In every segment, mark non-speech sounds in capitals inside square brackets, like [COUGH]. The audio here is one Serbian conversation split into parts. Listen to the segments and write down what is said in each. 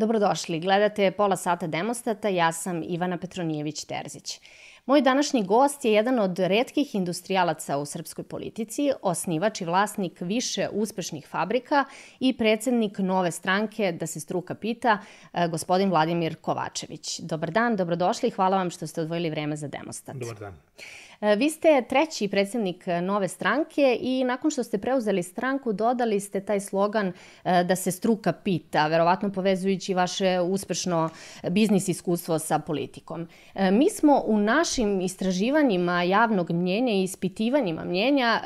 Dobrodošli, gledate pola sata demostata, ja sam Ivana Petronijević-Terzić. Moj današnji gost je jedan od redkih industrijalaca u srpskoj politici, osnivač i vlasnik više uspešnih fabrika i predsednik nove stranke, da se struka pita, eh, gospodin Vladimir Kovačević. Dobar dan, dobrodošli i hvala vam što ste odvojili vreme za demostat. Dobar dan. E, vi ste treći predsednik e, nove stranke i nakon što ste preuzeli stranku dodali ste taj slogan e, da se struka pita, verovatno povezujući vaše uspešno biznis iskustvo sa politikom. Mi smo u našim istraživanjima javnog mnjenja i ispitivanjima mnjenja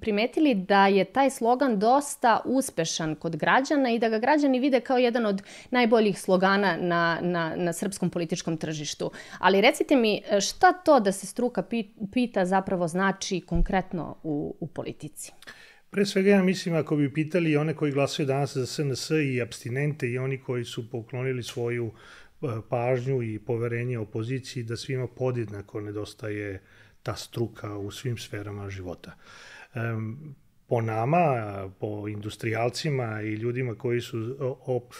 primetili da je taj slogan dosta uspešan kod građana i da ga građani vide kao jedan od najboljih slogana na, na, na srpskom političkom tržištu. Ali recite mi, šta to da se struka pita pita zapravo znači konkretno u, u politici? Pre svega ja mislim ako bi pitali one koji glasaju danas za SNS i abstinente i oni koji su poklonili svoju e, pažnju i poverenje opoziciji da svima podjednako nedostaje ta struka u svim sferama života. Po nama, po industrijalcima i ljudima koji su op,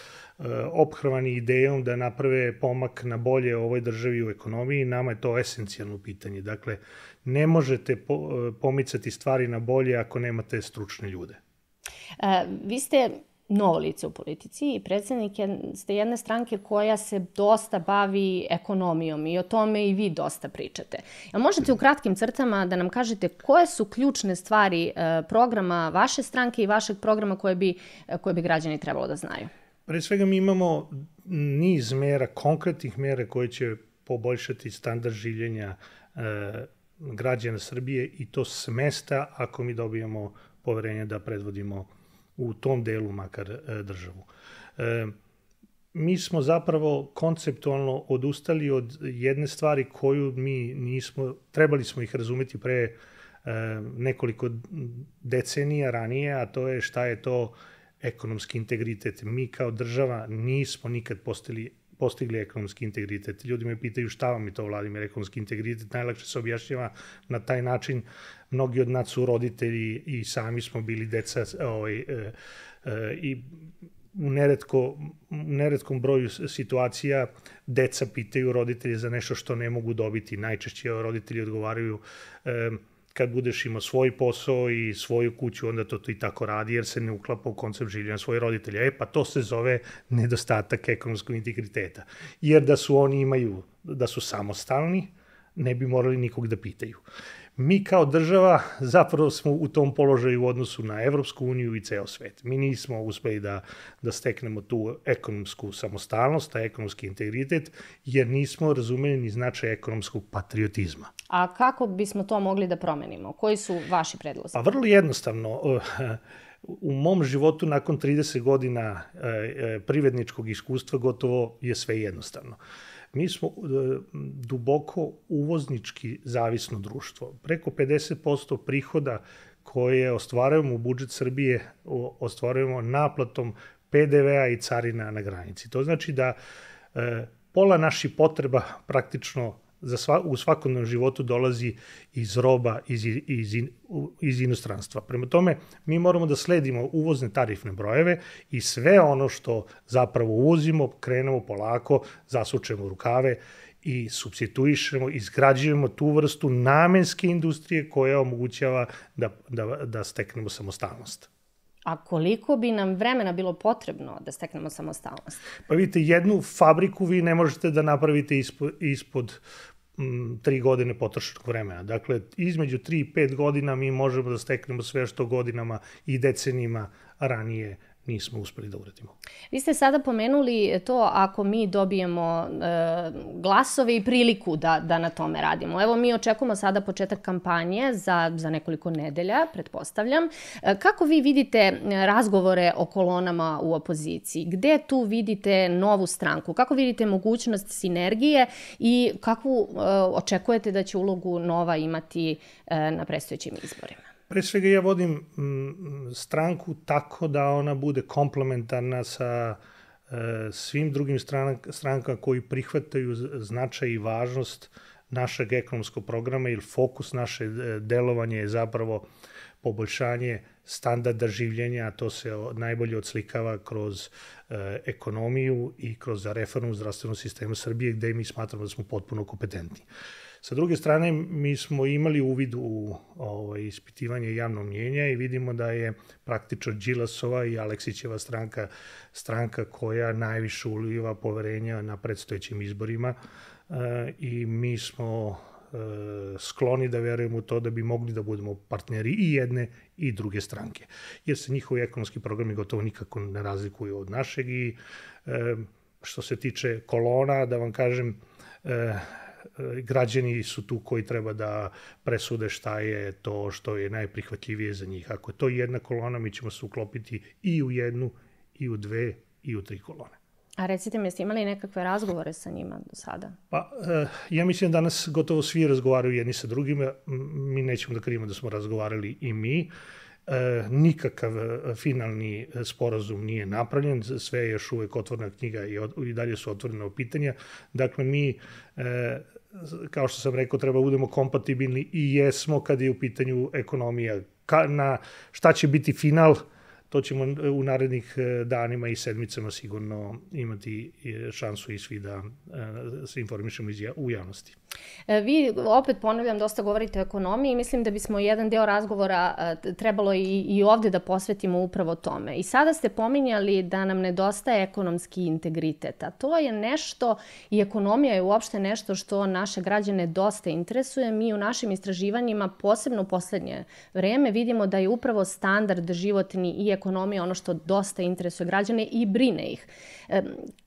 ophrvani idejom da naprave pomak na bolje ovoj državi u ekonomiji, nama je to esencijalno pitanje. Dakle, ne možete pomicati stvari na bolje ako nemate stručne ljude. E, vi ste novo lice u politici i predsednik ste jedne stranke koja se dosta bavi ekonomijom i o tome i vi dosta pričate. Jel možete u kratkim crtama da nam kažete koje su ključne stvari e, programa vaše stranke i vašeg programa koje bi, koje bi građani trebalo da znaju? Pre svega mi imamo niz mera, konkretnih mera koje će poboljšati standard življenja e, građana Srbije i to s mesta ako mi dobijemo poverenje da predvodimo u tom delu makar e, državu. E, mi smo zapravo konceptualno odustali od jedne stvari koju mi nismo, trebali smo ih razumeti pre e, nekoliko decenija ranije, a to je šta je to ekonomski integritet. Mi kao država nismo nikad postali postigli ekonomski integritet. Ljudi me pitaju šta vam je to, Vladimir, ekonomski integritet. Najlakše se objašnjava na taj način. Mnogi od nas su roditelji i sami smo bili deca ovaj, e, e, i u neretko, neretkom broju situacija deca pitaju roditelje za nešto što ne mogu dobiti. Najčešće roditelji odgovaraju e, kad budeš imao svoj posao i svoju kuću, onda to i tako radi, jer se ne uklapa u koncept življenja svojih roditelja. E, pa to se zove nedostatak ekonomskog integriteta. Jer da su oni imaju, da su samostalni, ne bi morali nikog da pitaju mi kao država zapravo smo u tom položaju u odnosu na Evropsku uniju i ceo svet. Mi nismo uspeli da, da steknemo tu ekonomsku samostalnost, taj ekonomski integritet, jer nismo razumeli ni značaj ekonomskog patriotizma. A kako bismo to mogli da promenimo? Koji su vaši predlozi? Pa vrlo jednostavno. U mom životu nakon 30 godina e, e, privredničkog iskustva gotovo je sve jednostavno. Mi smo e, duboko uvoznički zavisno društvo. Preko 50% prihoda koje ostvarujemo u budžet Srbije ostvarujemo naplatom PDV-a i carina na granici. To znači da e, pola naših potreba praktično za sva, u svakodnevnom životu dolazi iz roba iz, iz, iz inostranstva. Prema tome, mi moramo da sledimo uvozne tarifne brojeve i sve ono što zapravo uvozimo, krenemo polako, zasučemo rukave i substituišemo, izgrađujemo tu vrstu namenske industrije koja omogućava da, da, da steknemo samostalnost. A koliko bi nam vremena bilo potrebno da steknemo samostalnost? Pa vidite, jednu fabriku vi ne možete da napravite ispod, ispod m, tri godine potrošenog vremena. Dakle, između tri i pet godina mi možemo da steknemo sve što godinama i decenijima ranije nismo uspeli da uradimo. Vi ste sada pomenuli to ako mi dobijemo e, glasove i priliku da, da na tome radimo. Evo mi očekujemo sada početak kampanje za, za nekoliko nedelja, pretpostavljam. E, kako vi vidite razgovore o kolonama u opoziciji? Gde tu vidite novu stranku? Kako vidite mogućnost sinergije i kakvu e, očekujete da će ulogu Nova imati e, na predstojećim izborima? Pre svega ja vodim mm, stranku tako da ona bude komplementarna sa e, svim drugim strankama koji prihvataju značaj i važnost našeg ekonomskog programa ili fokus naše e, delovanja je zapravo poboljšanje standarda življenja, to se najbolje odslikava kroz e, ekonomiju i kroz reformu zdravstvenog sistema Srbije, gde mi smatramo da smo potpuno kompetentni. Sa druge strane, mi smo imali uvid u ovaj, ispitivanje javnog mnjenja i vidimo da je praktično Đilasova i Aleksićeva stranka stranka koja najviše uliva poverenja na predstojećim izborima e, i mi smo e, skloni da verujemo u to da bi mogli da budemo partneri i jedne i druge stranke. Jer se njihovi ekonomski programi gotovo nikako ne razlikuju od našeg i e, što se tiče kolona, da vam kažem, e, građani su tu koji treba da presude šta je to što je najprihvatljivije za njih. Ako je to jedna kolona, mi ćemo se uklopiti i u jednu, i u dve, i u tri kolone. A recite mi, jeste imali nekakve razgovore sa njima do sada? Pa, e, ja mislim da danas gotovo svi razgovaraju jedni sa drugima. Mi nećemo da krivimo da smo razgovarali i mi. E, nikakav e, finalni sporazum nije napravljen, sve je još uvek otvorena knjiga i, od, i dalje su otvorene pitanja. Dakle, mi, kao što sam rekao, treba budemo kompatibilni i jesmo kad je u pitanju ekonomija. Ka, na šta će biti final, to ćemo u narednih danima i sedmicama sigurno imati šansu i svi da se informišemo u javnosti. E, vi, opet ponavljam, dosta govorite o ekonomiji i mislim da bismo jedan deo razgovora e, trebalo i, i ovde da posvetimo upravo tome. I sada ste pominjali da nam nedostaje ekonomski integritet, a to je nešto i ekonomija je uopšte nešto što naše građane dosta interesuje. Mi u našim istraživanjima, posebno u poslednje vreme, vidimo da je upravo standard životni i ekonomija ono što dosta interesuje građane i brine ih.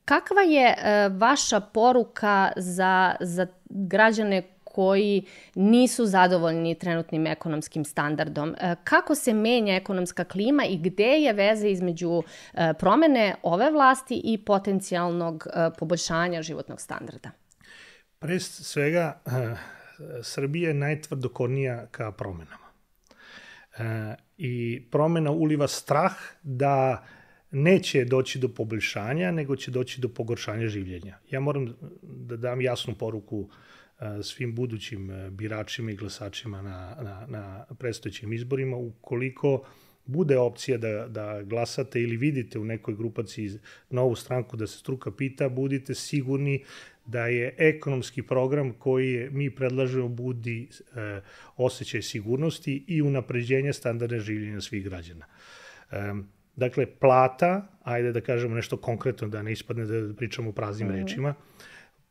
Kakva je e, vaša poruka za, za građane koji nisu zadovoljni trenutnim ekonomskim standardom. E, kako se menja ekonomska klima i gde je veza između e, promene ove vlasti i potencijalnog poboljšanja životnog standarda? Pre svega, Srbija je najtvrdokornija ka promenama. I promena uliva strah da neće doći do poboljšanja, nego će doći do pogoršanja življenja. Ja moram da dam jasnu poruku svim budućim biračima i glasačima na, na, na predstojećim izborima, ukoliko bude opcija da, da glasate ili vidite u nekoj grupaciji novu stranku da se struka pita, budite sigurni da je ekonomski program koji je, mi predlažemo budi e, osjećaj sigurnosti i unapređenja standarda življenja svih građana. E, Dakle, plata, ajde da kažemo nešto konkretno, da ne ispadne da pričamo praznim mm -hmm. rečima,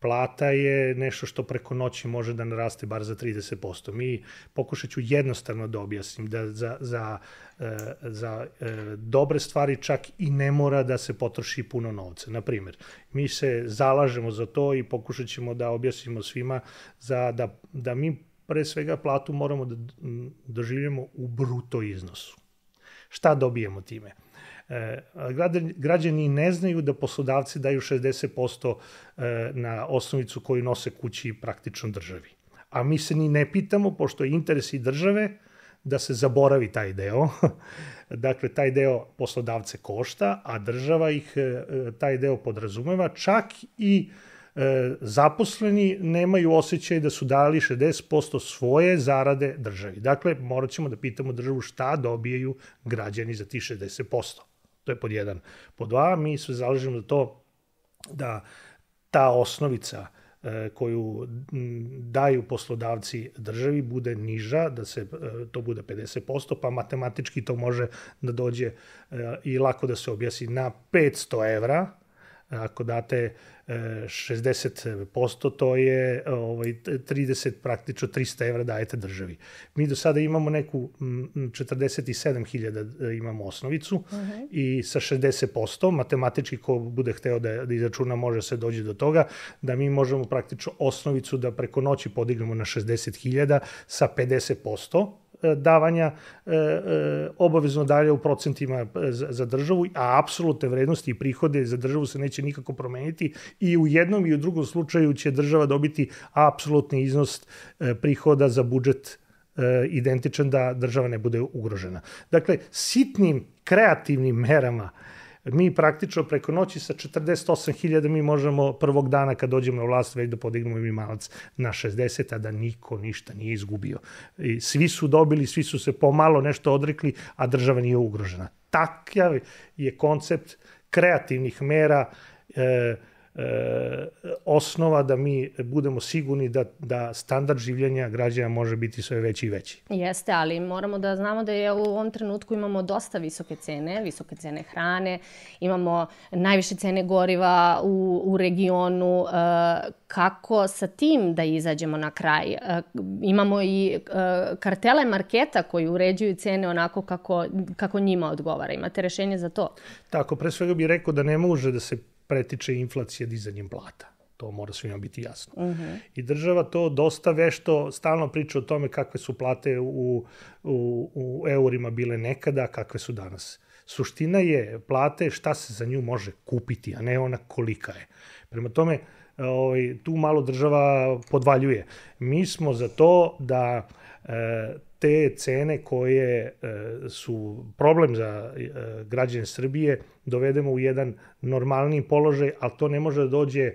plata je nešto što preko noći može da naraste bar za 30%. Mi pokušat ću jednostavno da objasnim da za, za, e, za e, dobre stvari čak i ne mora da se potroši puno novca. Naprimer, mi se zalažemo za to i pokušat ćemo da objasnimo svima za, da, da mi pre svega platu moramo da doživljamo u bruto iznosu. Šta dobijemo time? E, građani ne znaju da poslodavci daju 60% e, na osnovicu koju nose kući praktično državi. A mi se ni ne pitamo, pošto je interes i države, da se zaboravi taj deo. [LAUGHS] dakle, taj deo poslodavce košta, a država ih e, taj deo podrazumeva, čak i zaposleni nemaju osjećaj da su dali 60% svoje zarade državi. Dakle, morat ćemo da pitamo državu šta dobijaju građani za ti 60%. To je pod jedan. Pod dva, mi se zalažemo za to da ta osnovica e, koju daju poslodavci državi bude niža, da se e, to bude 50%, pa matematički to može da dođe e, i lako da se objasni na 500 evra, ako date 60%, to je ovaj, 30, praktično 300 evra dajete državi. Mi do sada imamo neku 47.000 e, imamo osnovicu uh mhm. -huh. i sa 60%, matematički ko bude hteo da, da izračuna može se dođe do toga, da mi možemo praktično osnovicu da preko noći podignemo na 60.000 sa 50%, E, davanja e, e, obavezno dalje u procentima za državu, a apsolutne vrednosti i prihode za državu se neće nikako promeniti i u jednom i u drugom slučaju će država dobiti apsolutni iznos prihoda za budžet identičan da država ne bude ugrožena. Dakle, sitnim kreativnim merama Mi praktično preko noći sa 48.000 mi možemo prvog dana kad dođemo na vlast već da podignemo minimalac na 60, a da niko ništa nije izgubio. I svi su dobili, svi su se pomalo nešto odrekli, a država nije ugrožena. Takav je koncept kreativnih mera e, e, osnova da mi budemo sigurni da, da standard življenja građana može biti sve veći i veći. Jeste, ali moramo da znamo da je u ovom trenutku imamo dosta visoke cene, visoke cene hrane, imamo najviše cene goriva u, u regionu. E, kako sa tim da izađemo na kraj? E, imamo i e, kartele marketa koji uređuju cene onako kako, kako njima odgovara. Imate rešenje za to? Tako, pre svega bih rekao da ne može da se pretiče inflacija dizanjem plata. To mora svima biti jasno. Uh mhm. -huh. I država to dosta vešto stalno priča o tome kakve su plate u, u, u eurima bile nekada, kakve su danas. Suština je plate šta se za nju može kupiti, a ne ona kolika je. Prema tome, ovaj, tu malo država podvaljuje. Mi smo za to da e, te cene koje e, su problem za e, građane Srbije dovedemo u jedan normalni položaj, ali to ne može da dođe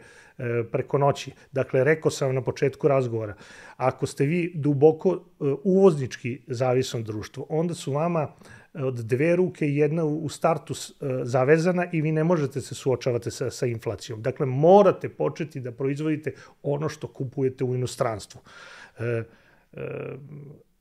preko noći. Dakle, rekao sam na početku razgovora, ako ste vi duboko uvoznički zavisno društvo, onda su vama od dve ruke jedna u startu zavezana i vi ne možete se suočavati sa, sa inflacijom. Dakle, morate početi da proizvodite ono što kupujete u inostranstvu. E, e,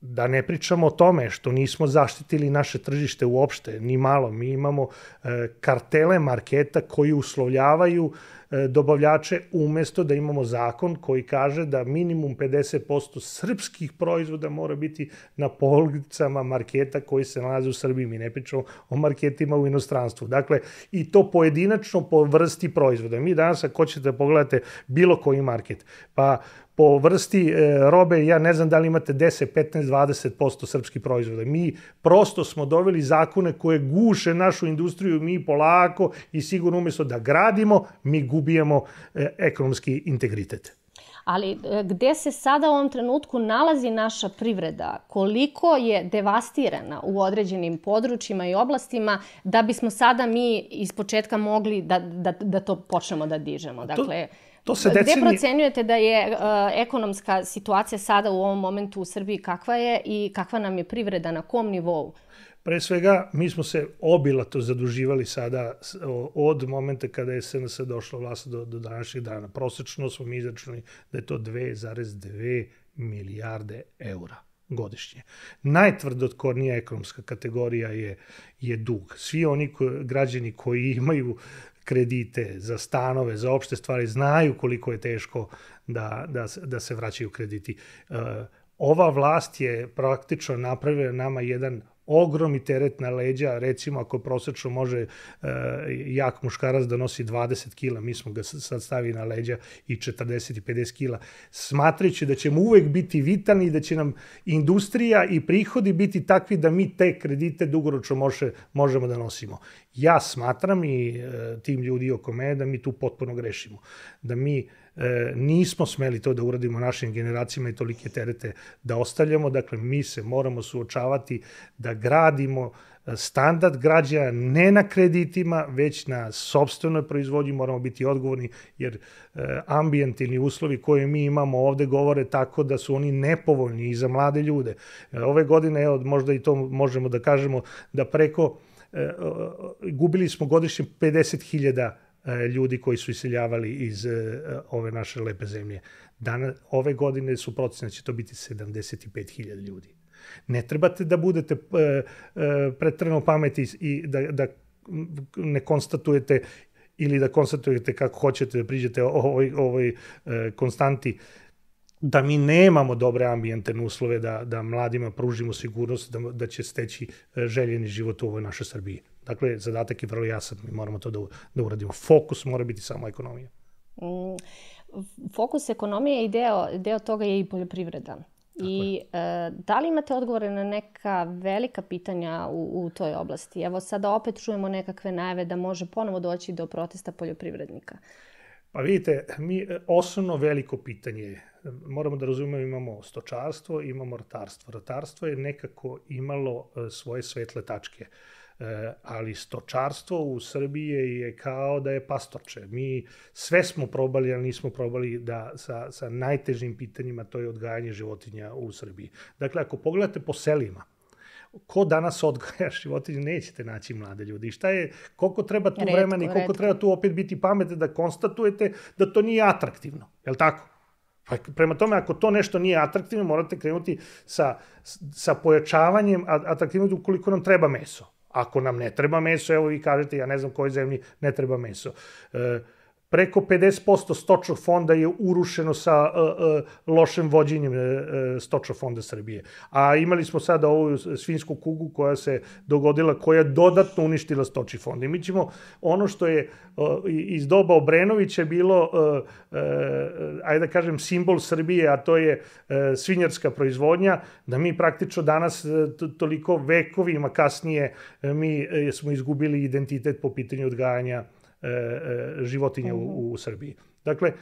Da ne pričamo o tome što nismo zaštitili naše tržište uopšte, ni malo. Mi imamo e, kartele marketa koji uslovljavaju e, dobavljače umesto da imamo zakon koji kaže da minimum 50% srpskih proizvoda mora biti na policama marketa koji se nalaze u Srbiji. Mi ne pričamo o marketima u inostranstvu. Dakle, i to pojedinačno po vrsti proizvoda. Mi danas, ako ćete da pogledate bilo koji market, pa po vrsti e, robe, ja ne znam da li imate 10, 15, 20% srpskih proizvoda. Mi prosto smo doveli zakone koje guše našu industriju, mi polako i sigurno umjesto da gradimo, mi gubijemo e, ekonomski integritet. Ali e, gde se sada u ovom trenutku nalazi naša privreda, koliko je devastirana u određenim područjima i oblastima da bismo sada mi iz početka mogli da, da, da to počnemo da dižemo. Dakle, to To se decenije... Gde procenjujete da je uh, ekonomska situacija sada u ovom momentu u Srbiji kakva je i kakva nam je privreda, na kom nivou? Pre svega, mi smo se obilato zaduživali sada od momenta kada je SNS došla vlast do, do današnjih dana. Prosečno smo mi izračunali da je to 2,2 milijarde eura godišnje. Najtvrdotkornija ekonomska kategorija je, je dug. Svi oni ko, građani koji imaju kredite za stanove, za opšte stvari, znaju koliko je teško da, da, da se vraćaju krediti. E, ova vlast je praktično napravila nama jedan ogromni teret na leđa, recimo ako prosečno može e, jak muškarac da nosi 20 kila, mi smo ga sad stavi na leđa i 40 i 50 kila, smatrajući da ćemo uvek biti vitalni i da će nam industrija i prihodi biti takvi da mi te kredite dugoročno može, možemo da nosimo. Ja smatram i e, tim ljudi oko mene da mi tu potpuno grešimo. Da mi e, nismo smeli to da uradimo našim generacijama i tolike terete da ostavljamo. Dakle, mi se moramo suočavati da gradimo e, standard građana ne na kreditima, već na sobstvenoj proizvodnji moramo biti odgovorni, jer e, ambijentilni uslovi koje mi imamo ovde govore tako da su oni nepovoljni i za mlade ljude. E, ove godine, evo, možda i to možemo da kažemo, da preko e, gubili smo godišnje 50.000 E, ljudi koji su iseljavali iz e, ove naše lepe zemlje. Dana, ove godine su procene da će to biti 75.000 ljudi. Ne trebate da budete e, pretrano pameti i da, da ne konstatujete ili da konstatujete kako hoćete da priđete ovoj, ovoj konstanti da mi nemamo dobre ambijentne uslove da, da mladima pružimo sigurnost da, da će steći željeni život u ovoj našoj Srbiji. Dakle, zadatak je vrlo jasan, mi moramo to da, da uradimo. Fokus mora biti samo ekonomija. Mm, fokus ekonomije i deo, deo toga je i poljoprivreda. Tako I e, da li imate odgovore na neka velika pitanja u, u toj oblasti? Evo sada opet čujemo nekakve najave da može ponovo doći do protesta poljoprivrednika. Pa vidite, mi osnovno veliko pitanje moramo da razumemo imamo stočarstvo, imamo ratarstvo. Ratarstvo je nekako imalo e, svoje svetle tačke. E, ali stočarstvo u Srbiji je kao da je pastorče. Mi sve smo probali, ali nismo probali da sa, sa najtežim pitanjima, to je odgajanje životinja u Srbiji. Dakle, ako pogledate po selima, ko danas odgaja [LAUGHS] životinje, nećete naći mlade ljudi. Šta je, koliko treba tu redko, vremena i koliko redko. treba tu opet biti pametni da konstatujete da to nije atraktivno. Je li tako? Pa prema tome, ako to nešto nije atraktivno, morate krenuti sa, sa pojačavanjem atraktivnosti ukoliko nam treba meso. Ako nam ne treba meso, evo vi kažete, ja ne znam kojoj zemlji ne treba meso. E, preko 50% stočnog fonda je urušeno sa uh, uh, lošim vođenjem uh, stočnog fonda Srbije. A imali smo sada ovu svinsku kugu koja se dogodila, koja je dodatno uništila stočni fond. I mi ćemo ono što je iz doba Obrenovića bilo, ajde da kažem, simbol Srbije, a to je svinjarska proizvodnja, da mi praktično danas toliko vekovima kasnije mi smo izgubili identitet po pitanju odgajanja E, e, životinja u, u Srbiji. Dakle,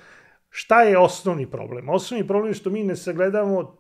šta je osnovni problem? Osnovni problem je što mi ne sagledamo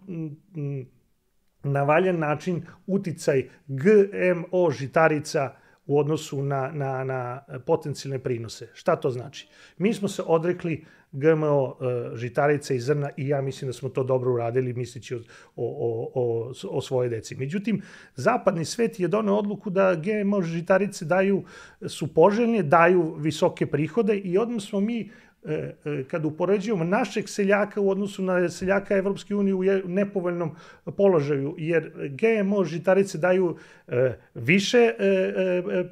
na valjan način uticaj GMO žitarica u odnosu na, na, na potencijalne prinose. Šta to znači? Mi smo se odrekli GMO e, žitarice i zrna i ja mislim da smo to dobro uradili misleći o, o, o, o svoje deci. Međutim, zapadni svet je doneo odluku da GMO žitarice daju, su poželjne, daju visoke prihode i odmah smo mi E, e, kad upoređujemo našeg seljaka u odnosu na seljaka Evropske unije u nepovoljnom položaju, jer GMO žitarice daju e, više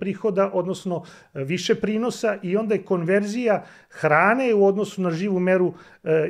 prihoda, odnosno više prinosa i onda je konverzija hrane u odnosu na živu meru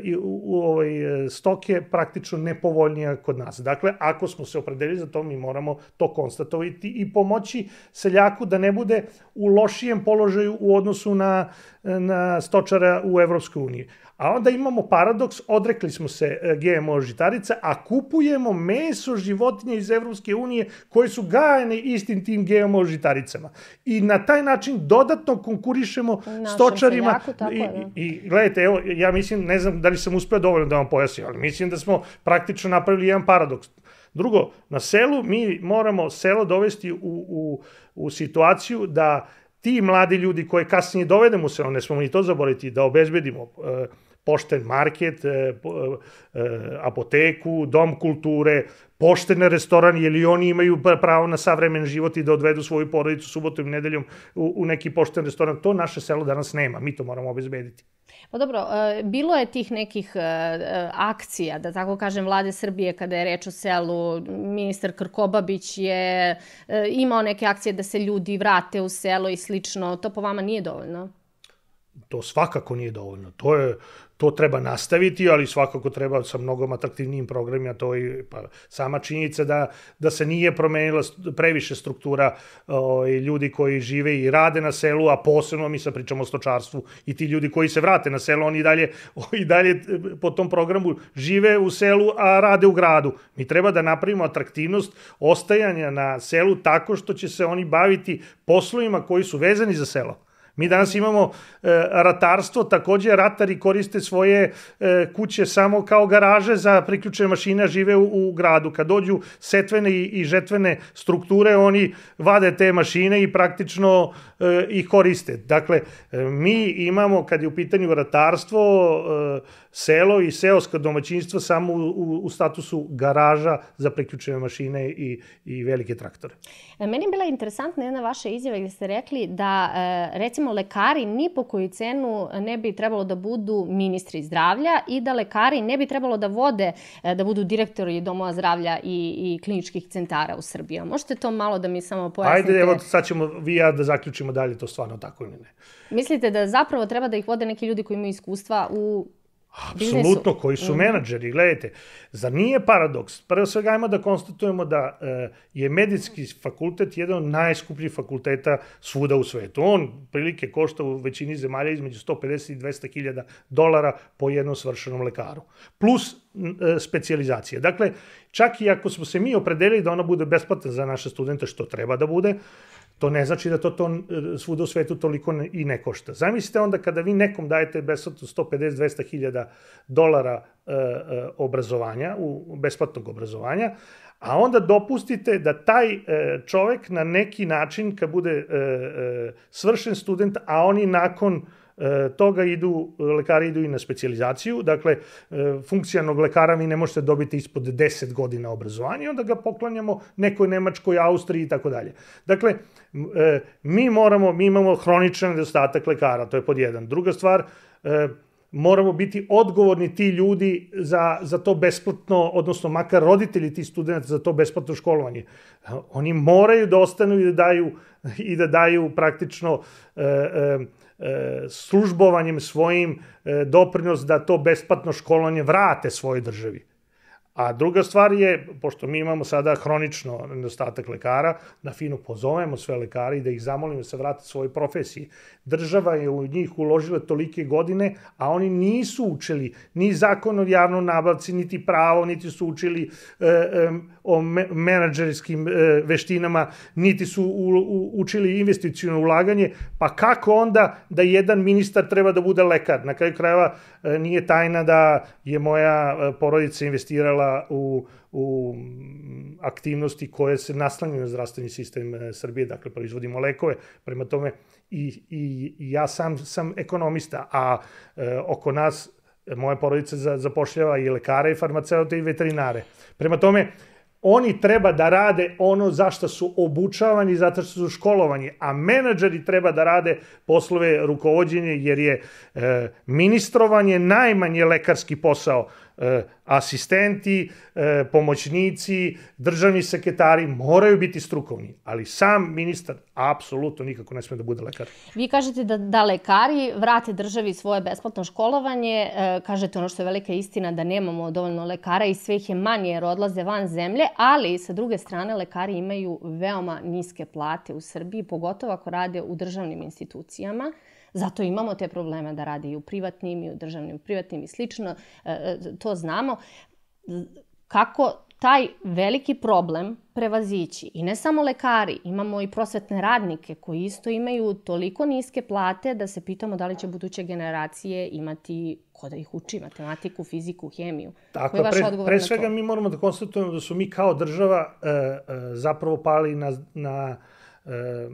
i u, u ovaj stoke praktično nepovoljnija kod nas. Dakle, ako smo se opredelili za to, mi moramo to konstatovati i pomoći seljaku da ne bude u lošijem položaju u odnosu na, na stočara u Evropskoj uniji. A onda imamo paradoks, odrekli smo se e, GMO žitarica, a kupujemo meso životinja iz Evropske unije koje su gajane istim tim GMO žitaricama. I na taj način dodatno konkurišemo Našem stočarima. Seljaku, tako I, da. I, I gledajte, evo, ja mislim, ne znam da li sam uspeo dovoljno da vam pojasnim, ali mislim da smo praktično napravili jedan paradoks. Drugo, na selu mi moramo selo dovesti u, u, u situaciju da ti mladi ljudi koje kasnije dovedemo se, ne smo ni to zaboraviti, da obezbedimo e, pošten market, e, e, apoteku, dom kulture, poštene restoran, jer i oni imaju pravo na savremen život i da odvedu svoju porodicu subotom i nedeljom u, u neki pošten restoran. To naše selo danas nema, mi to moramo obezbediti. Pa dobro, e, bilo je tih nekih akcija, da tako kažem, vlade Srbije kada je reč o selu. Ministar Krkobabić je imao neke akcije da se ljudi vrate u selo i slično. To po vama nije dovoljno? To svakako nije dovoljno. To je, to treba nastaviti, ali svakako treba sa mnogo atraktivnijim programima, to je pa, sama činjenica da, da se nije promenila previše struktura o, ljudi koji žive i rade na selu, a posebno mi sad pričamo o stočarstvu i ti ljudi koji se vrate na selo, oni dalje, o, [LAUGHS] i dalje po tom programu žive u selu, a rade u gradu. Mi treba da napravimo atraktivnost ostajanja na selu tako što će se oni baviti poslovima koji su vezani za selo. Mi danas imamo e, ratarstvo, takođe ratari koriste svoje e, kuće samo kao garaže za priključene mašine, žive u, u gradu. Kad dođu setvene i, i žetvene strukture, oni vade te mašine i praktično e, ih koriste. Dakle, e, mi imamo, kad je u pitanju ratarstvo, e, selo i seoska domaćinstva samo u, u, u statusu garaža za priključene mašine i, i velike traktore. E, meni je bila interesantna jedna vaša izjava gde ste rekli da, e, recimo, lekari ni po koju cenu ne bi trebalo da budu ministri zdravlja i da lekari ne bi trebalo da vode, e, da budu direktori domova zdravlja i, i kliničkih centara u Srbiji. Možete to malo da mi samo pojasnite? Ajde, evo sad ćemo vi ja da zaključimo da li to stvarno tako ili ne. Mislite da zapravo treba da ih vode neki ljudi koji imaju iskustva u Apsolutno, koji su mm. menadžeri. Gledajte, za nije paradoks? Prvo svega ajmo da konstatujemo da e, je medicinski fakultet jedan od najskupljih fakulteta svuda u svetu. On prilike košta u većini zemalja između 150 i 200 hiljada dolara po jednom svršenom lekaru. Plus e, specializacije. Dakle, čak i ako smo se mi opredelili da ona bude besplatna za naše studente, što treba da bude, to ne znači da to, to svuda u svetu toliko ne, i ne košta. Zamislite onda kada vi nekom dajete besplatno 150-200 hiljada dolara e, e, obrazovanja, u, besplatnog obrazovanja, a onda dopustite da taj e, čovek na neki način, kad bude e, e, svršen student, a oni nakon e, toga idu, lekari idu i na specializaciju, dakle, e, funkcijalnog lekara vi ne možete dobiti ispod 10 godina obrazovanja, onda ga poklanjamo nekoj Nemačkoj, Austriji i tako dalje. Dakle, e, mi moramo, mi imamo hroničan nedostatak lekara, to je pod jedan. Druga stvar, e, moramo biti odgovorni ti ljudi za, za to besplatno, odnosno makar roditelji ti studenta za to besplatno školovanje. Oni moraju da ostanu i da daju, i da daju praktično e, e, e službovanjem svojim e, doprinos da to besplatno školovanje vrate svojoj državi. A druga stvar je, pošto mi imamo sada hronično nedostatak lekara, da fino pozovemo sve lekare i da ih zamolimo da se vrate svojoj profesiji. Država je u njih uložila tolike godine, a oni nisu učili ni zakon o javnom nabavci, niti pravo, niti su učili e, e, o me, menadžerskim e, veštinama, niti su u, u, učili investicijono ulaganje, pa kako onda da jedan ministar treba da bude lekar? Na kraju krajeva e, nije tajna da je moja e, porodica investirala u u aktivnosti koje se naslanjaju na zdravstveni sistem e, Srbije, dakle proizvodimo lekove, prema tome i, i, i ja sam sam ekonomista, a e, oko nas moja porodica zapošljava i lekare i farmaceute i veterinare. Prema tome, oni treba da rade ono za što su obučavani, zato što su školovani, a menadžeri treba da rade poslove rukovodđenja, jer je e, ministrovanje najmanje lekarski posao E, asistenti, e, pomoćnici, državni sekretari moraju biti strukovni, ali sam ministar apsolutno nikako ne sme da bude lekar. Vi kažete da, da lekari vrate državi svoje besplatno školovanje, e, kažete ono što je velika istina da nemamo dovoljno lekara i sve ih je manje jer odlaze van zemlje, ali sa druge strane lekari imaju veoma niske plate u Srbiji, pogotovo ako rade u državnim institucijama. Zato imamo te probleme da rade i u privatnim i u državnim privatnim i slično. E, e, to znamo. Kako taj veliki problem prevazići. I ne samo lekari, imamo i prosvetne radnike koji isto imaju toliko niske plate da se pitamo da li će buduće generacije imati ko da ih uči matematiku, fiziku, hemiju. Tako, je pre, pre svega mi moramo da konstatujemo da su mi kao država e, e, zapravo pali na, na, e,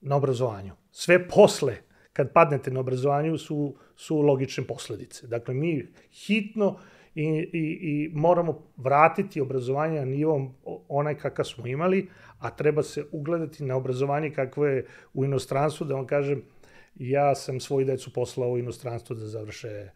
na obrazovanju. Sve posle kad padnete na obrazovanju su, su logične posledice. Dakle, mi hitno i, i, i moramo vratiti obrazovanje na nivom onaj kakav smo imali, a treba se ugledati na obrazovanje kakvo je u inostranstvu, da vam kažem, ja sam svoju decu poslao u inostranstvo da završe e,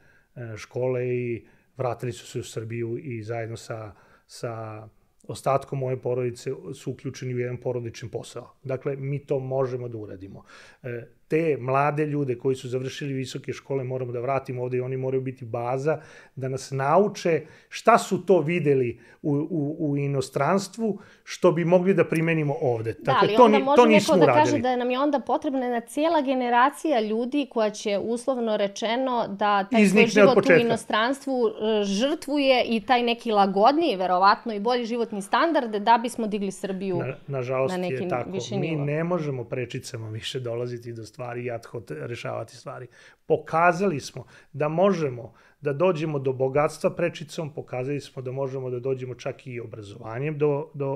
škole i vratili su se u Srbiju i zajedno sa, sa ostatkom moje porodice su uključeni u jedan porodični posao. Dakle, mi to možemo da uradimo. E, te mlade ljude koji su završili visoke škole moramo da vratimo ovde i oni moraju biti baza da nas nauče šta su to videli u, u, u inostranstvu što bi mogli da primenimo ovde. Da, dakle, ali to, onda može to neko da uradili. kaže da nam je onda potrebna jedna cijela generacija ljudi koja će uslovno rečeno da taj Iznikne svoj život u inostranstvu e, žrtvuje i taj neki lagodniji, verovatno i bolji životni standard da bismo digli Srbiju na, nažalost na nekim je tako. Mi ne možemo prečicama više dolaziti do stvari i ad hoc rešavati stvari. Pokazali smo da možemo da dođemo do bogatstva prečicom, pokazali smo da možemo da dođemo čak i obrazovanjem do, do,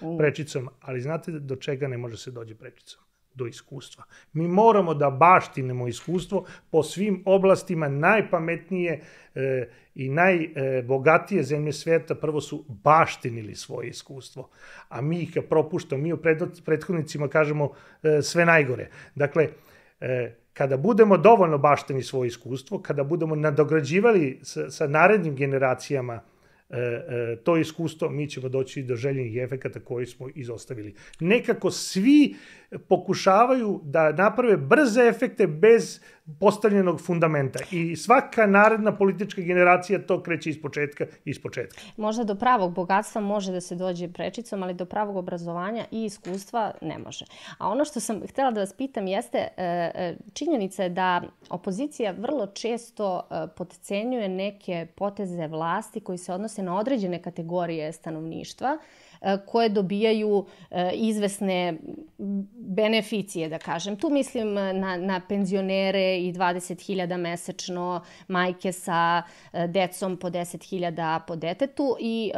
do prečicom, ali znate do čega ne može se dođe prečicom? Do iskustva. Mi moramo da baštinemo iskustvo po svim oblastima najpametnije e, i najbogatije zemlje sveta prvo su baštinili svoje iskustvo, a mi ih propuštamo, mi u prethodnicima kažemo e, sve najgore. Dakle, e, kada budemo dovoljno bašteni svoje iskustvo, kada budemo nadograđivali sa, sa narednim generacijama E, e, to iskustvo, mi ćemo doći do željenih efekata koji smo izostavili. Nekako svi pokušavaju da naprave brze efekte bez postavljenog fundamenta. I svaka naredna politička generacija to kreće iz početka iz početka. Možda do pravog bogatstva može da se dođe prečicom, ali do pravog obrazovanja i iskustva ne može. A ono što sam htela da vas pitam jeste, e, e, činjenica je da opozicija vrlo često e, podcenjuje neke poteze vlasti koji se odnose se na određene kategorije stanovništva koje dobijaju izvesne beneficije, da kažem. Tu mislim na, na penzionere i 20.000 mesečno, majke sa decom po 10.000 po detetu i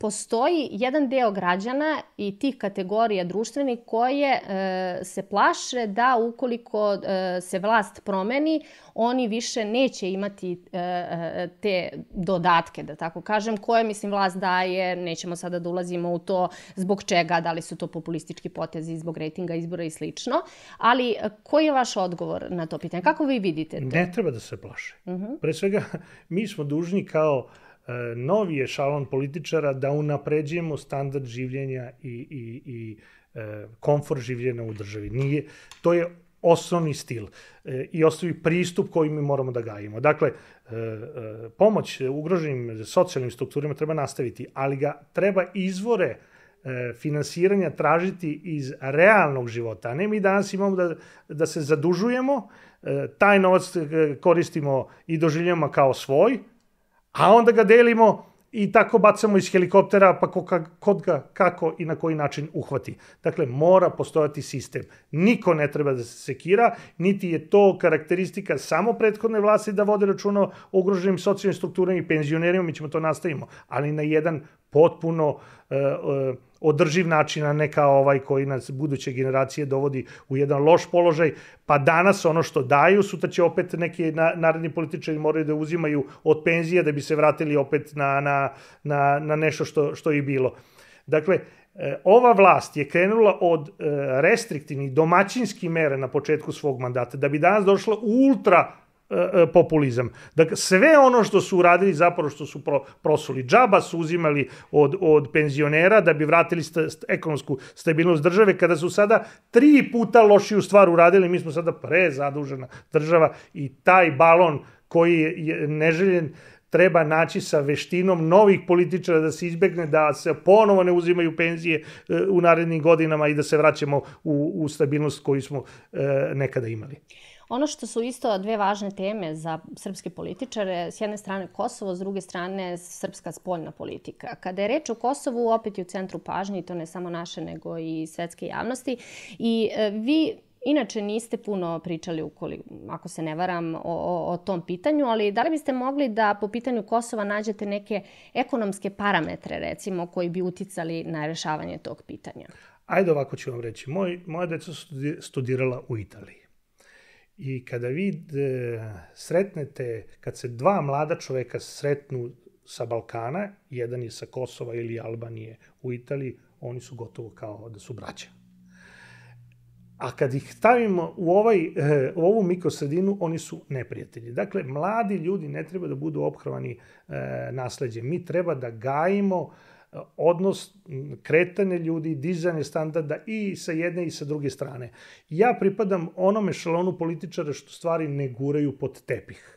postoji jedan deo građana i tih kategorija društvenih koje e, se plaše da ukoliko e, se vlast promeni, oni više neće imati e, e, te dodatke, da tako kažem, koje, mislim, vlast daje, nećemo sada da ulazimo u to zbog čega, da li su to populistički potezi zbog rejtinga izbora i slično, ali e, koji je vaš odgovor na to pitanje? Kako vi vidite to? Ne treba da se plaše. Uh mhm. -huh. Pre svega, mi smo dužni kao E, novi je šalon političara da unapređujemo standard življenja i, i, i e, komfort življenja u državi. Nije, to je osnovni stil e, i osnovni pristup koji mi moramo da gajimo. Dakle, e, e, pomoć ugroženim socijalnim strukturima treba nastaviti, ali ga treba izvore e, finansiranja tražiti iz realnog života, ne mi danas imamo da, da se zadužujemo, e, taj novac e, koristimo i doživljamo kao svoj, a onda ga delimo i tako bacamo iz helikoptera pa ko, kod ga kako i na koji način uhvati. Dakle, mora postojati sistem. Niko ne treba da se sekira, niti je to karakteristika samo prethodne vlasti da vode računa o ugroženim socijalnim strukturama i penzionerima, mi ćemo to nastavimo, ali na jedan potpuno uh, uh, održiv način, a ne kao ovaj koji nas buduće generacije dovodi u jedan loš položaj, pa danas ono što daju, sutra će opet neki naredni političari moraju da uzimaju od penzije da bi se vratili opet na, na, na, na nešto što, što je bilo. Dakle, e, ova vlast je krenula od e, restriktivnih domaćinskih mera na početku svog mandata, da bi danas došla ultra populizam. Dakle, sve ono što su uradili zapravo što su pro, prosuli. Džaba su uzimali od, od penzionera da bi vratili sta, ekonomsku stabilnost države, kada su sada tri puta lošiju stvar uradili, mi smo sada prezadužena država i taj balon koji je neželjen treba naći sa veštinom novih političara da se izbegne da se ponovo ne uzimaju penzije e, u narednim godinama i da se vraćamo u, u stabilnost koju smo nekada imali. Ono što su isto dve važne teme za srpske političare, s jedne strane Kosovo, s druge strane srpska spoljna politika. Kada je reč o Kosovu, opet je u centru pažnje, i to ne samo naše, nego i svetske javnosti. I e, vi Inače, niste puno pričali, ukoli, ako se ne varam, o, o, o tom pitanju, ali da li biste mogli da po pitanju Kosova nađete neke ekonomske parametre, recimo, koji bi uticali na rešavanje tog pitanja? Ajde ovako ću vam reći. Moj, moja deca su studirala u Italiji. I kada vi e, sretnete, kad se dva mlada čoveka sretnu sa Balkana, jedan je sa Kosova ili Albanije u Italiji, oni su gotovo kao da su braća. A kad ih stavimo u, ovaj, e, u ovu mikrosredinu, oni su neprijatelji. Dakle, mladi ljudi ne treba da budu ophrvani e, nasledđem. Mi treba da gajimo odnos kretanje ljudi, dizanje standarda i sa jedne i sa druge strane. Ja pripadam onome šalonu političara što stvari ne guraju pod tepih.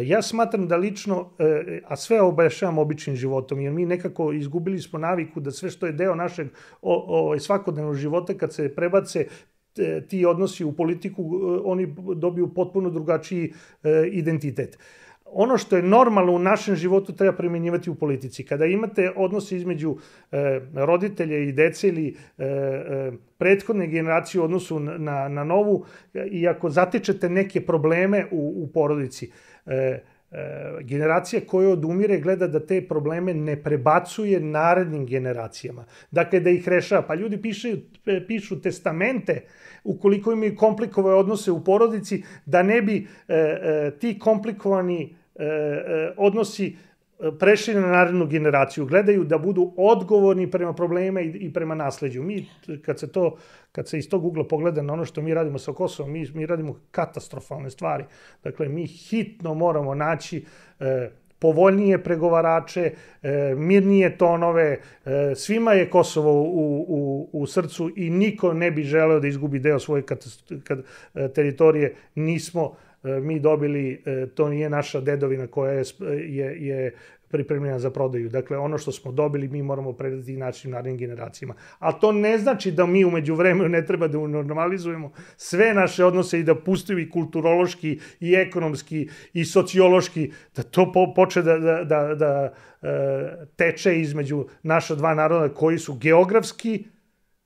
Ja smatram da lično, e, a sve objašnjavam običnim životom, jer mi nekako izgubili smo naviku da sve što je deo našeg o, o, svakodnevnog života, kad se prebace ti odnosi u politiku, e, oni dobiju potpuno drugačiji e, identitet ono što je normalno u našem životu treba primjenjivati u politici. Kada imate odnose između e, roditelja i dece ili e, e, prethodne generacije u odnosu na, na novu, i ako zatičete neke probleme u, u porodici, e, e, generacija koja odumire gleda da te probleme ne prebacuje narednim generacijama. Dakle, da ih rešava. Pa ljudi pišu, pišu testamente ukoliko imaju komplikovane odnose u porodici, da ne bi e, e, ti komplikovani e, e, odnosi e, prešli na narednu generaciju, gledaju da budu odgovorni prema problema i, i prema nasleđu. Mi, kad se to, kad se iz tog ugla pogleda na ono što mi radimo sa Kosovom, mi, mi radimo katastrofalne stvari. Dakle, mi hitno moramo naći e, povoljnije pregovarače, e, mirnije tonove, e, svima je Kosovo u, u, u srcu i niko ne bi želeo da izgubi deo svoje e, teritorije. Nismo mi dobili, to nije naša dedovina koja je, je, je pripremljena za prodaju. Dakle, ono što smo dobili mi moramo predati našim narednim generacijama. Ali to ne znači da mi umeđu vremenu ne treba da normalizujemo sve naše odnose i da pustimo i kulturološki, i ekonomski, i sociološki, da to po, poče da, da, da, da e, teče između naša dva naroda koji su geografski,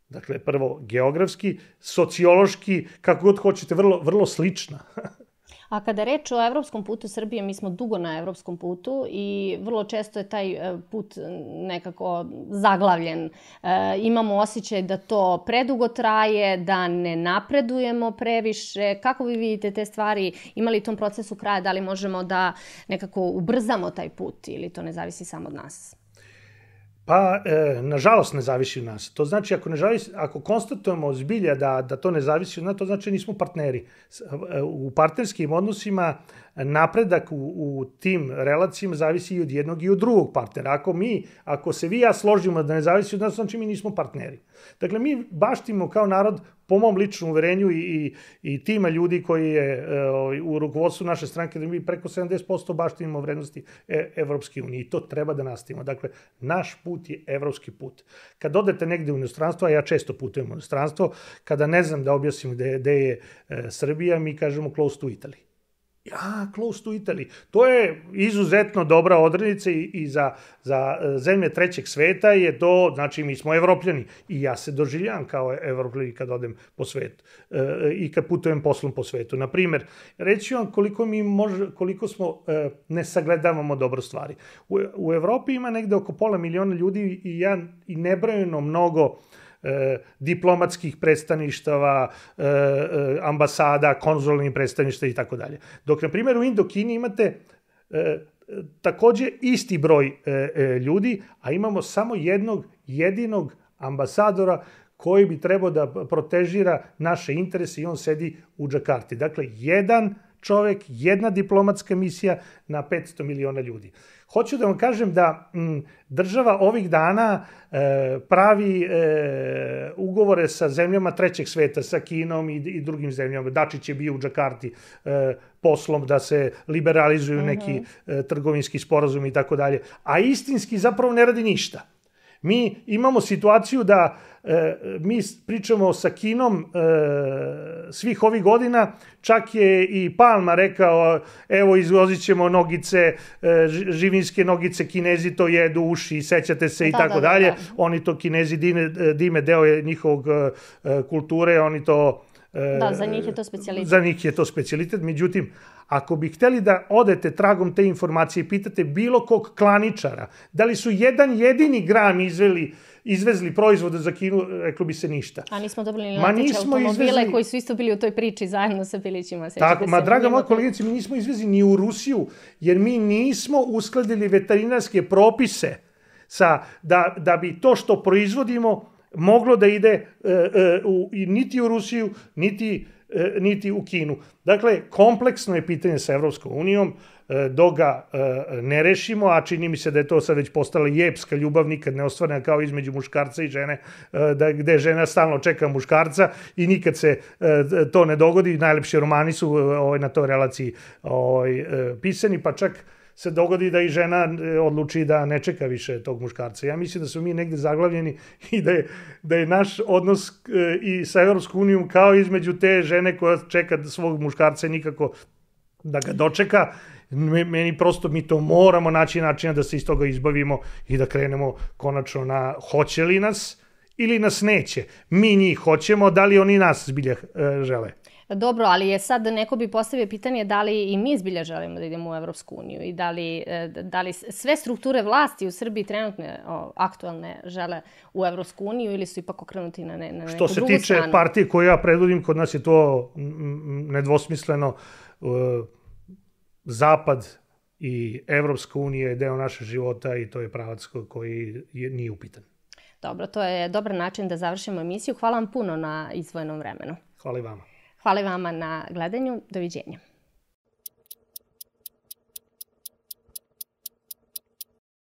dakle, prvo geografski, sociološki, kako god hoćete, vrlo, vrlo slična. [LAUGHS] A kada reč o evropskom putu Srbije, mi smo dugo na evropskom putu i vrlo često je taj e, put nekako zaglavljen. E, imamo osjećaj da to predugo traje, da ne napredujemo previše. Kako vi vidite te stvari? Ima li tom procesu kraja? Da li možemo da nekako ubrzamo taj put ili to ne zavisi samo od nas? Pa, e, nažalost, ne zavisi od nas. To znači, ako, ne zavisi, ako konstatujemo zbilja da, da to ne zavisi od nas, to znači nismo partneri. E, u partnerskim odnosima napredak u, u tim relacijama zavisi i od jednog i od drugog partnera. Ako mi, ako se vi ja složimo da ne zavisi od nas, znači mi nismo partneri. Dakle, mi baštimo kao narod, po mom ličnom uverenju i, i, i tima ljudi koji je e, u rukovodstvu naše stranke, da mi preko 70% baštinimo vrednosti e, Evropske unije i to treba da nastavimo. Dakle, naš put je evropski put. Kad odete negde u inostranstvo, a ja često putujem u inostranstvo, kada ne znam da objasnim gde, gde je e, Srbija, mi kažemo close to Italy. Ja, close to Italy. To je izuzetno dobra odrednica i, i za, za e, zemlje trećeg sveta je to, znači mi smo evropljani i ja se doživljam kao evropljani kad odem po svetu e, i kad putujem poslom po svetu. Na primer, reći vam koliko mi može, koliko smo e, ne sagledavamo dobro stvari. U, u Evropi ima negde oko pola miliona ljudi i ja i nebrojeno mnogo e, diplomatskih predstaništava, e, e, ambasada, konzulnih predstaništva i tako dalje. Dok, na primjer, u Indokini imate e, takođe isti broj e, e, ljudi, a imamo samo jednog jedinog ambasadora koji bi trebao da protežira naše interese i on sedi u Džakarti. Dakle, jedan čovek, jedna diplomatska misija na 500 miliona ljudi. Hoću da vam kažem da m, država ovih dana e, pravi e, ugovore sa zemljama trećeg sveta, sa Kinom i, i drugim zemljama. Dačić je bio u Džakarti e, poslom da se liberalizuju neki mm -hmm. e, trgovinski sporazum i tako dalje. A istinski zapravo ne radi ništa. Mi imamo situaciju da e, mi pričamo sa Kinom e, svih ovih godina, čak je i Palma rekao, evo izvozit ćemo nogice, e, živinske nogice, kinezi to jedu uši, sećate se i da, tako da, da, dalje. Da. Oni to kinezi dime, dime deo je njihovog e, kulture, oni to Da, za njih je to specijalitet. Za njih je to specijalitet, međutim, ako bi hteli da odete tragom te informacije i pitate bilo kog klaničara, da li su jedan jedini gram izveli izvezli proizvode za Kinu, reklo bi se ništa. A nismo dobili ni leteće automobile izvezli... koji su isto bili u toj priči zajedno sa Pilićima. Tako, ma draga moja kolegice, mi nismo izvezli ni u Rusiju, jer mi nismo uskladili veterinarske propise sa, da, da bi to što proizvodimo moglo da ide e, e, u, niti u Rusiju, niti, e, niti u Kinu. Dakle, kompleksno je pitanje sa Evropskom unijom, dok ga ne rešimo, a čini mi se da je to sad već postala jepska ljubav, nikad ne ostvarena kao između muškarca i žene, da, gde žena stalno čeka muškarca i nikad se to ne dogodi. Najlepši romani su ovaj, na toj relaciji ovaj, pisani, pa čak se dogodi da i žena e, odluči da ne čeka više tog muškarca. Ja mislim da su mi negde zaglavljeni [LAUGHS] i da je, da je naš odnos e, i sa Evropskom unijom kao između te žene koja čeka svog muškarca nikako da ga dočeka, meni prosto mi to moramo naći načina da se iz toga izbavimo i da krenemo konačno na hoće li nas ili nas neće. Mi njih hoćemo, da li oni nas zbilja e, žele. Dobro, ali je sad neko bi postavio pitanje da li i mi zbilja želimo da idemo u Evropsku uniju i da li, e, da li sve strukture vlasti u Srbiji trenutne o, aktualne žele u Evropsku uniju ili su ipak okrenuti na, ne, na neku drugu stranu? Što se tiče stranu? partije koju ja predvodim, kod nas je to nedvosmisleno. E, Zapad i Evropska unija je deo naše života i to je pravac koji je, nije upitan. Dobro, to je dobar način da završimo emisiju. Hvala vam puno na izvojenom vremenu. Hvala i vama. Hvala vama na gledanju. Doviđenja.